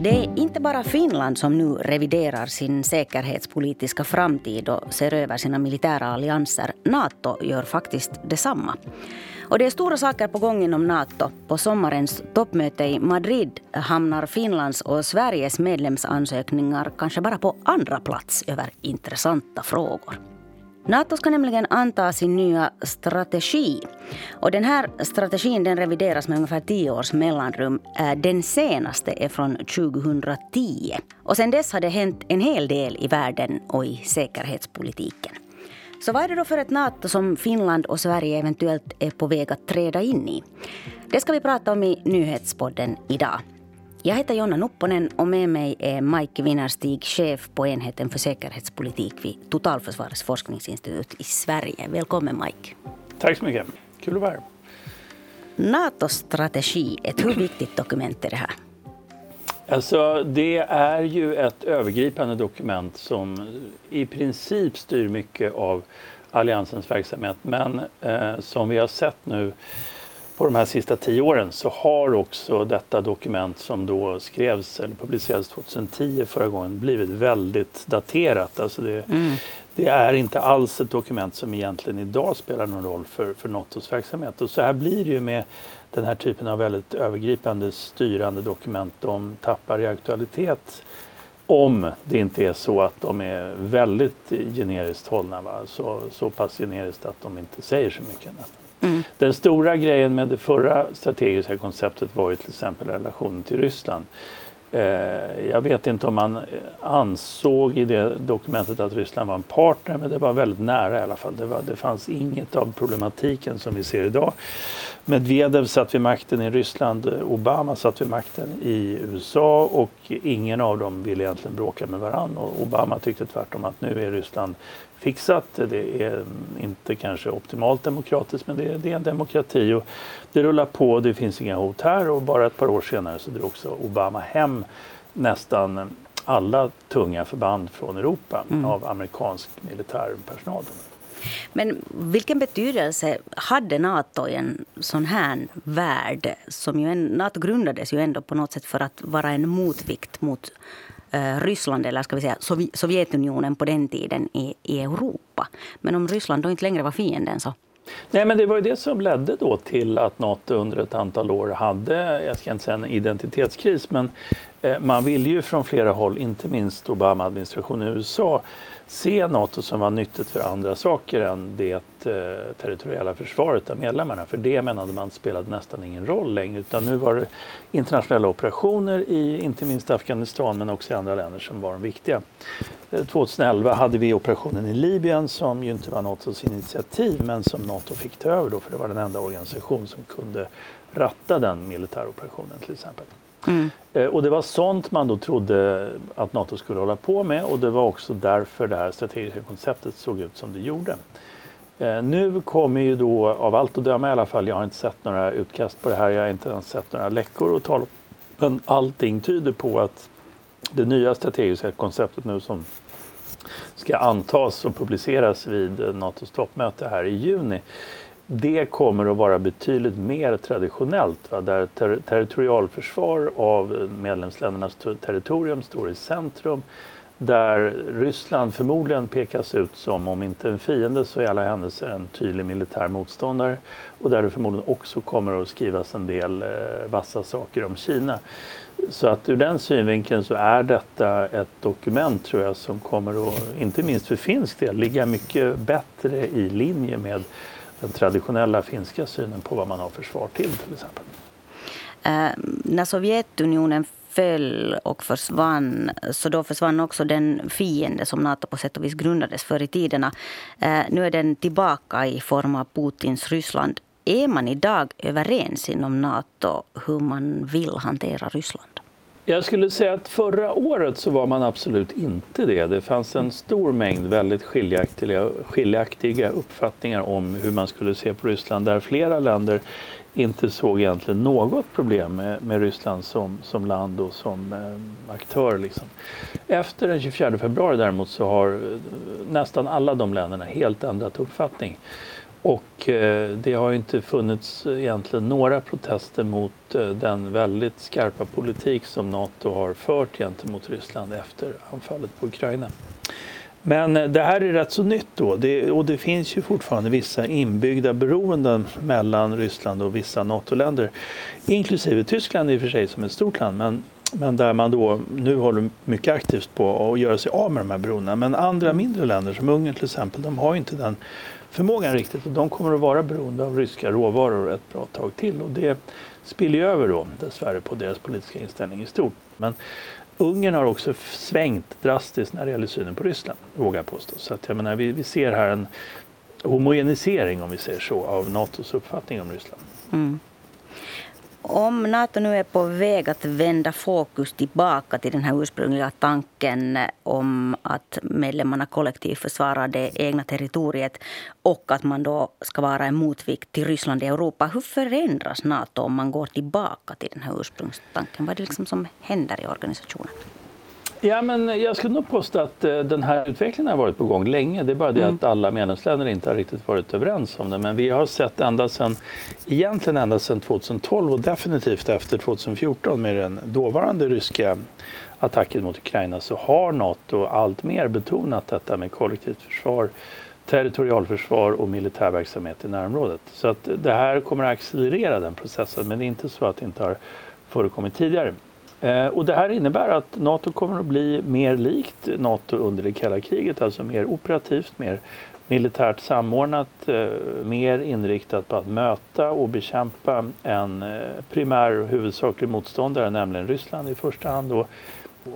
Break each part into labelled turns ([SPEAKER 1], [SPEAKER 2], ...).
[SPEAKER 1] Det är inte bara Finland som nu reviderar sin säkerhetspolitiska framtid och ser över sina militära allianser. Nato gör faktiskt detsamma. Och det är stora saker på gång inom Nato. På sommarens toppmöte i Madrid hamnar Finlands och Sveriges medlemsansökningar kanske bara på andra plats över intressanta frågor. Nato ska nämligen anta sin nya strategi. Och den här strategin den revideras med ungefär tio års mellanrum. Äh, den senaste är från 2010. Och sedan dess har det hänt en hel del i världen och i säkerhetspolitiken. Så vad är det då för ett Nato som Finland och Sverige eventuellt är på väg att träda in i? Det ska vi prata om i nyhetspodden idag. Jag heter Jonna Nupponen och med mig är Mike Winnerstig, chef på enheten för säkerhetspolitik vid Totalförsvarets forskningsinstitut i Sverige. Välkommen Mike.
[SPEAKER 2] Tack så mycket. Kul att vara här.
[SPEAKER 1] Natos strategi, ett hur viktigt dokument är det här?
[SPEAKER 2] Alltså, det är ju ett övergripande dokument som i princip styr mycket av alliansens verksamhet. Men eh, som vi har sett nu på de här sista tio åren så har också detta dokument som då skrevs eller publicerades 2010 förra gången blivit väldigt daterat. Alltså det, mm. det, är inte alls ett dokument som egentligen idag spelar någon roll för, för Natos verksamhet. Och så här blir det ju med den här typen av väldigt övergripande styrande dokument. De tappar i aktualitet om det inte är så att de är väldigt generiskt hållna. Va? Så, så pass generiskt att de inte säger så mycket. Mm. Den stora grejen med det förra strategiska konceptet var ju till exempel relationen till Ryssland. Eh, jag vet inte om man ansåg i det dokumentet att Ryssland var en partner men det var väldigt nära i alla fall. Det, var, det fanns inget av problematiken som vi ser idag. Medvedev satt vid makten i Ryssland, Obama satt vid makten i USA och ingen av dem ville egentligen bråka med varandra. Och Obama tyckte tvärtom att nu är Ryssland fixat. Det är inte kanske optimalt demokratiskt men det är, det är en demokrati och det rullar på, det finns inga hot här och bara ett par år senare så drog också Obama hem nästan alla tunga förband från Europa mm. av amerikansk militär personal.
[SPEAKER 1] Men vilken betydelse hade Nato i en sån här värld? Som ju en, Nato grundades ju ändå på något sätt för att vara en motvikt mot Eh, Ryssland, eller ska vi säga Sovjetunionen på den tiden i, i Europa. Men om Ryssland då inte längre var fienden så
[SPEAKER 2] Nej, men det var ju det som ledde då till att Nato under ett antal år hade, jag ska inte säga en identitetskris, men Eh, man ville ju från flera håll, inte minst Obama-administrationen i USA, se Nato som var nyttigt för andra saker än det eh, territoriella försvaret av medlemmarna. För det menade man spelade nästan ingen roll längre utan nu var det internationella operationer i inte minst Afghanistan men också i andra länder som var de viktiga. Eh, 2011 hade vi operationen i Libyen som ju inte var Natos initiativ men som Nato fick ta över då för det var den enda organisation som kunde ratta den militäroperationen till exempel. Mm. Eh, och det var sånt man då trodde att Nato skulle hålla på med och det var också därför det här strategiska konceptet såg ut som det gjorde. Eh, nu kommer ju då, av allt att döma i alla fall, jag har inte sett några utkast på det här, jag har inte ens sett några läckor och tal men allting tyder på att det nya strategiska konceptet nu som ska antas och publiceras vid Natos toppmöte här i juni det kommer att vara betydligt mer traditionellt. Va? Där ter territorialförsvar av medlemsländernas territorium står i centrum. Där Ryssland förmodligen pekas ut som, om inte en fiende så i alla händelser en tydlig militär motståndare. Och där det förmodligen också kommer att skrivas en del eh, vassa saker om Kina. Så att ur den synvinkeln så är detta ett dokument tror jag som kommer att, inte minst för finsk del, ligga mycket bättre i linje med den traditionella finska synen på vad man har försvar till till exempel.
[SPEAKER 1] Eh, när Sovjetunionen föll och försvann så då försvann också den fiende som Nato på sätt och vis grundades för i tiderna. Eh, nu är den tillbaka i form av Putins Ryssland. Är man idag överens inom Nato hur man vill hantera Ryssland?
[SPEAKER 2] Jag skulle säga att förra året så var man absolut inte det. Det fanns en stor mängd väldigt skiljaktiga, skiljaktiga uppfattningar om hur man skulle se på Ryssland där flera länder inte såg egentligen något problem med, med Ryssland som, som land och som eh, aktör. Liksom. Efter den 24 februari däremot så har eh, nästan alla de länderna helt ändrat uppfattning. Och eh, det har inte funnits egentligen några protester mot eh, den väldigt skarpa politik som Nato har fört gentemot Ryssland efter anfallet på Ukraina. Men eh, det här är rätt så nytt då det, och det finns ju fortfarande vissa inbyggda beroenden mellan Ryssland och vissa NATO-länder. Inklusive Tyskland i och för sig som ett stort land men, men där man då nu håller mycket aktivt på att göra sig av med de här beroendena. Men andra mindre länder som Ungern till exempel, de har inte den förmågan riktigt och de kommer att vara beroende av ryska råvaror ett bra tag till och det spiller över då dessvärre på deras politiska inställning i stort. Men Ungern har också svängt drastiskt när det gäller synen på Ryssland, vågar jag påstå. Så att jag menar, vi, vi ser här en homogenisering, om vi säger så, av Natos uppfattning om Ryssland. Mm.
[SPEAKER 1] Om Nato nu är på väg att vända fokus tillbaka till den här ursprungliga tanken om att medlemmarna kollektivt försvarar det egna territoriet och att man då ska vara en motvikt till Ryssland i Europa. Hur förändras Nato om man går tillbaka till den här ursprungstanken? Vad är det liksom som händer i organisationen?
[SPEAKER 2] Ja, men jag skulle nog påstå att eh, den här utvecklingen har varit på gång länge. Det är bara det mm. att alla medlemsländer inte har riktigt varit överens om det. Men vi har sett ända sedan, egentligen ända sedan 2012 och definitivt efter 2014 med den dåvarande ryska attacken mot Ukraina så har Nato allt mer betonat detta med kollektivt försvar territorialförsvar och militär verksamhet i närområdet. Så att det här kommer att accelerera den processen men det är inte så att det inte har förekommit tidigare. Eh, och det här innebär att Nato kommer att bli mer likt Nato under det kalla kriget, alltså mer operativt, mer militärt samordnat, eh, mer inriktat på att möta och bekämpa en eh, primär och huvudsaklig motståndare, nämligen Ryssland i första hand. Och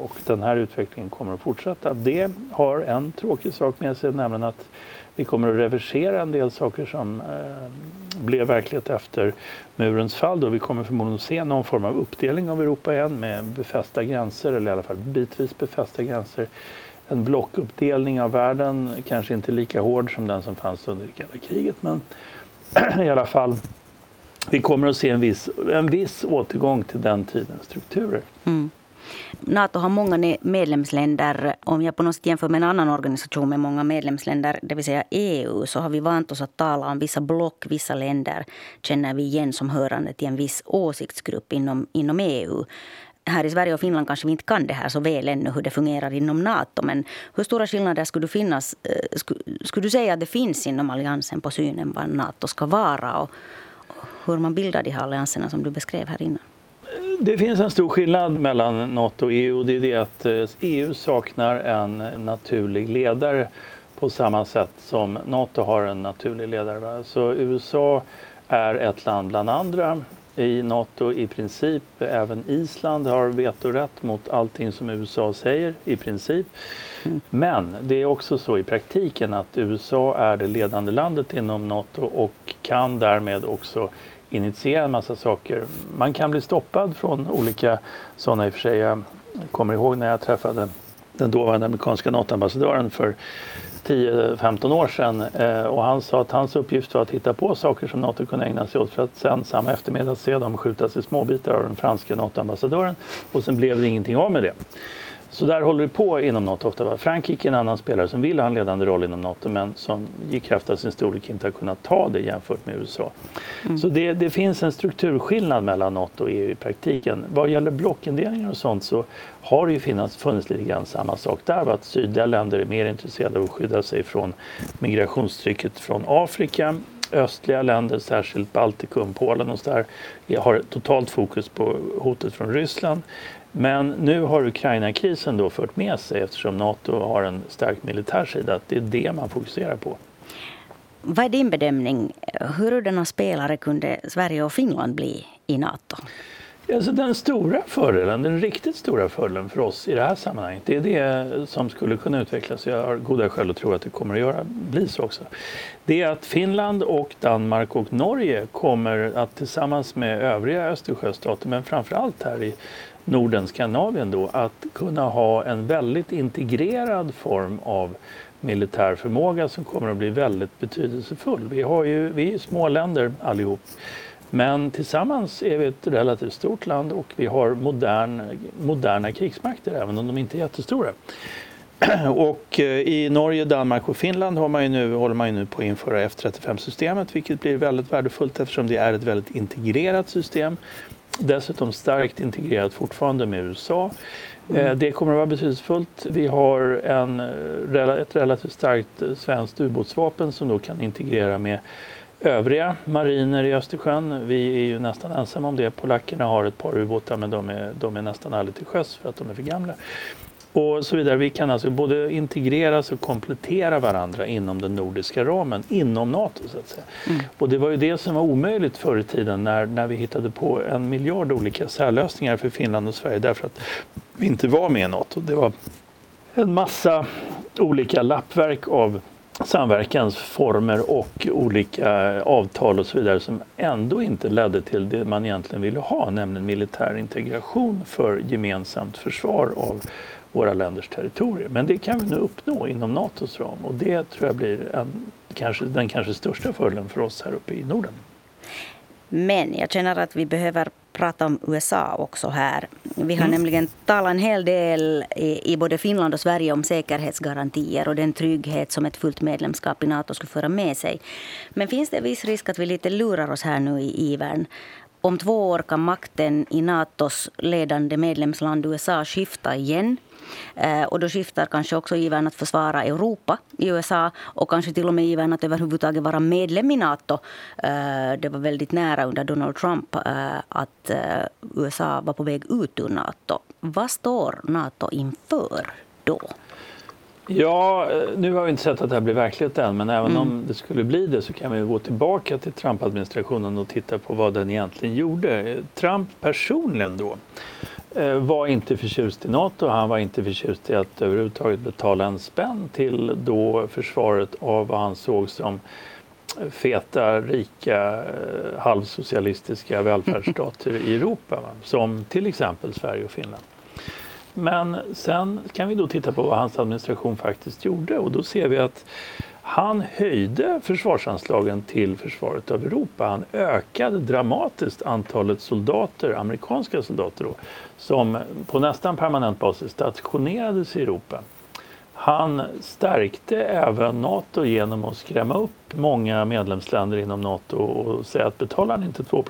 [SPEAKER 2] och den här utvecklingen kommer att fortsätta. Det har en tråkig sak med sig, nämligen att vi kommer att reversera en del saker som eh, blev verklighet efter murens fall. Då. Vi kommer förmodligen att se någon form av uppdelning av Europa igen med befästa gränser, eller i alla fall bitvis befästa gränser. En blockuppdelning av världen, kanske inte lika hård som den som fanns under det kalla kriget, men i alla fall vi kommer att se en viss, en viss återgång till den tidens strukturer. Mm.
[SPEAKER 1] Nato har många medlemsländer. Om jag på något sätt jämför med en annan organisation med många medlemsländer, det vill säga EU, så har vi vant oss att tala om vissa block, vissa länder känner vi igen som hörande till en viss åsiktsgrupp inom, inom EU här i Sverige och Finland kanske vi inte kan det här så väl ännu hur det fungerar inom Nato. Men hur stora skillnader skulle finnas? Eh, skulle, skulle du säga att det finns inom alliansen på synen vad Nato ska vara och hur man bildar de här allianserna som du beskrev här innan?
[SPEAKER 2] Det finns en stor skillnad mellan Nato och EU. Det är det att EU eh, saknar en naturlig ledare på samma sätt som Nato har en naturlig ledare. Så USA är ett land bland andra i Nato i princip. Även Island har vetorätt mot allting som USA säger i princip. Mm. Men det är också så i praktiken att USA är det ledande landet inom Nato och kan därmed också initiera en massa saker. Man kan bli stoppad från olika sådana i och för sig. Jag kommer ihåg när jag träffade den dåvarande amerikanska NATO-ambassadören för 10-15 år sedan eh, och han sa att hans uppgift var att hitta på saker som NATO kunde ägna sig åt för att sen samma eftermiddag se dem skjutas i småbitar av den franska NATO-ambassadören och sen blev det ingenting av med det. Så där håller det på inom Nato ofta. Frankrike är en annan spelare som vill ha en ledande roll inom Nato men som i kraft av sin storlek inte har kunnat ta det jämfört med USA. Mm. Så det, det, finns en strukturskillnad mellan Nato och EU i praktiken. Vad gäller blockindelningar och sånt så har det ju funnits, funnits lite grann samma sak där. Att sydliga länder är mer intresserade av att skydda sig från migrationstrycket från Afrika östliga länder, särskilt Baltikum, Polen och så där, har totalt fokus på hotet från Ryssland. Men nu har Ukraina-krisen då fört med sig, eftersom Nato har en stark militär sida, att det är det man fokuserar på.
[SPEAKER 1] Vad är din bedömning? Hurdana spelare kunde Sverige och Finland bli i Nato?
[SPEAKER 2] Alltså den stora fördelen, den riktigt stora fördelen för oss i det här sammanhanget, det är det som skulle kunna utvecklas. Jag har goda skäl att tro att det kommer att göra, bli så också. Det är att Finland och Danmark och Norge kommer att tillsammans med övriga Östersjöstater, men framför allt här i Norden, Skandinavien då, att kunna ha en väldigt integrerad form av militär förmåga som kommer att bli väldigt betydelsefull. Vi, har ju, vi är små länder allihop. Men tillsammans är vi ett relativt stort land och vi har modern, moderna krigsmakter även om de inte är jättestora. Och eh, i Norge, Danmark och Finland har man ju nu, håller man ju nu på att införa F35-systemet vilket blir väldigt värdefullt eftersom det är ett väldigt integrerat system. Dessutom starkt integrerat fortfarande med USA. Mm. Det kommer att vara betydelsefullt. Vi har en, ett relativt starkt svenskt ubåtsvapen som då kan integrera med övriga mariner i Östersjön. Vi är ju nästan ensamma om det. Polackerna har ett par ubåtar men de är, de är nästan aldrig till sjöss för att de är för gamla. Och så vidare. Vi kan alltså både integreras och komplettera varandra inom den nordiska ramen, inom Nato så att säga. Mm. Och det var ju det som var omöjligt förr i tiden när, när vi hittade på en miljard olika särlösningar för Finland och Sverige därför att vi inte var med i Nato. Det var en massa olika lappverk av samverkansformer och olika avtal och så vidare som ändå inte ledde till det man egentligen ville ha, nämligen militär integration för gemensamt försvar av våra länders territorier. Men det kan vi nu uppnå inom Natos ram och det tror jag blir en, kanske, den kanske största fördelen för oss här uppe i Norden.
[SPEAKER 1] Men jag känner att vi behöver prata om USA också här. Vi har mm. nämligen talat en hel del i, i, både Finland och Sverige om säkerhetsgarantier och den trygghet som ett fullt medlemskap i Nato skulle föra med sig. Men finns det viss risk att vi lite lurar oss här nu i ivern? Om två år kan makten i Natos ledande medlemsland USA skifta igen. Eh, och då skiftar kanske också ivern att försvara Europa i USA och kanske till och med ivern att överhuvudtaget vara medlem i Nato. Eh, det var väldigt nära under Donald Trump eh, att USA var på väg ut ur Nato. Vad står Nato inför då?
[SPEAKER 2] Ja, nu har vi inte sett att det här blir verklighet än, men även mm. om det skulle bli det så kan vi gå tillbaka till Trump-administrationen och titta på vad den egentligen gjorde. Trump personligen då Eh, var inte förtjust i Nato. Han var inte förtjust i att överhuvudtaget betala en spänn till då försvaret av vad han såg som feta, rika, eh, halvsocialistiska välfärdsstater i Europa. Som till exempel Sverige och Finland. Men sen kan vi då titta på vad hans administration faktiskt gjorde och då ser vi att han höjde försvarsanslagen till försvaret av Europa. Han ökade dramatiskt antalet soldater, amerikanska soldater då, som på nästan permanent basis stationerades i Europa. Han stärkte även Nato genom att skrämma upp många medlemsländer inom Nato och säga att betalar ni inte 2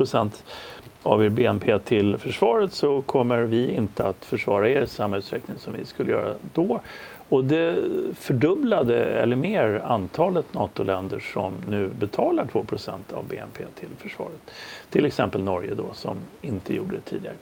[SPEAKER 2] av er BNP till försvaret så kommer vi inte att försvara er i samma utsträckning som vi skulle göra då. Och det fördubblade eller mer antalet NATO-länder som nu betalar 2% av BNP till försvaret. Till exempel Norge då som inte gjorde det tidigare.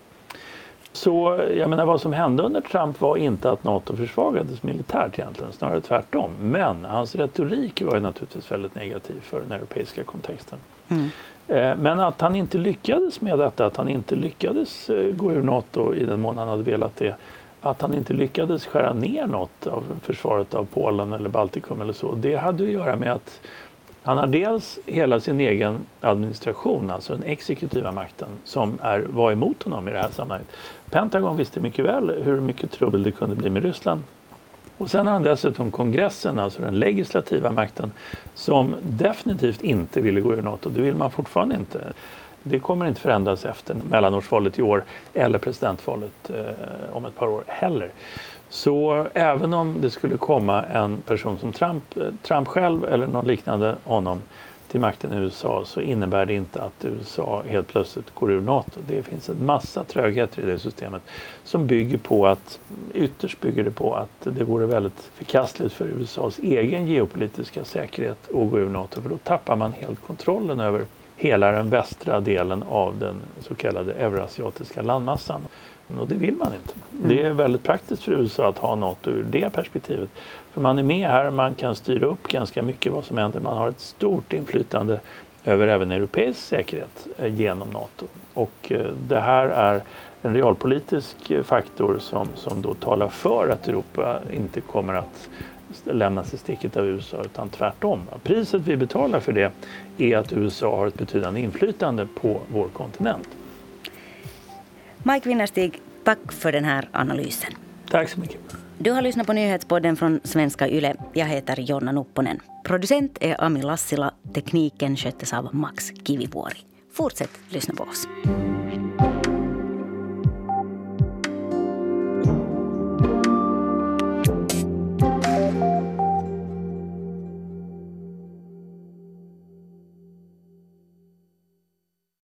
[SPEAKER 2] Så jag menar vad som hände under Trump var inte att Nato försvagades militärt egentligen, snarare tvärtom. Men hans retorik var ju naturligtvis väldigt negativ för den europeiska kontexten. Mm. Eh, men att han inte lyckades med detta, att han inte lyckades eh, gå ur Nato i den mån han hade velat det, att han inte lyckades skära ner något av försvaret av Polen eller Baltikum eller så, det hade att göra med att han har dels hela sin egen administration, alltså den exekutiva makten, som är, var emot honom i det här sammanhanget. Pentagon visste mycket väl hur mycket trubbel det kunde bli med Ryssland. Och sen har han dessutom kongressen, alltså den legislativa makten, som definitivt inte ville gå ur Nato. Det vill man fortfarande inte. Det kommer inte förändras efter mellanårsvalet i år eller presidentvalet eh, om ett par år heller. Så även om det skulle komma en person som Trump, eh, Trump själv eller någon liknande honom till makten i USA så innebär det inte att USA helt plötsligt går ur Nato. Det finns en massa trögheter i det systemet som bygger på att, ytterst bygger det på att det vore väldigt förkastligt för USAs egen geopolitiska säkerhet att gå ur Nato för då tappar man helt kontrollen över hela den västra delen av den så kallade eurasiatiska landmassan. Och det vill man inte. Mm. Det är väldigt praktiskt för USA att ha Nato ur det perspektivet. För man är med här, man kan styra upp ganska mycket vad som händer. Man har ett stort inflytande över även europeisk säkerhet eh, genom Nato. Och eh, det här är en realpolitisk eh, faktor som, som då talar för att Europa inte kommer att lämnas i sticket av USA utan tvärtom. Priset vi betalar för det är att USA har ett betydande inflytande på vår kontinent.
[SPEAKER 1] Mike Winnerstig, tack för den här analysen.
[SPEAKER 2] Tack så mycket.
[SPEAKER 1] Du har lyssnat på nyhetspodden från Svenska Yle. Jag heter Jonna Nupponen. Producent är Ami Lassila. Tekniken sköttes av Max Kivivuori. Fortsätt lyssna på oss.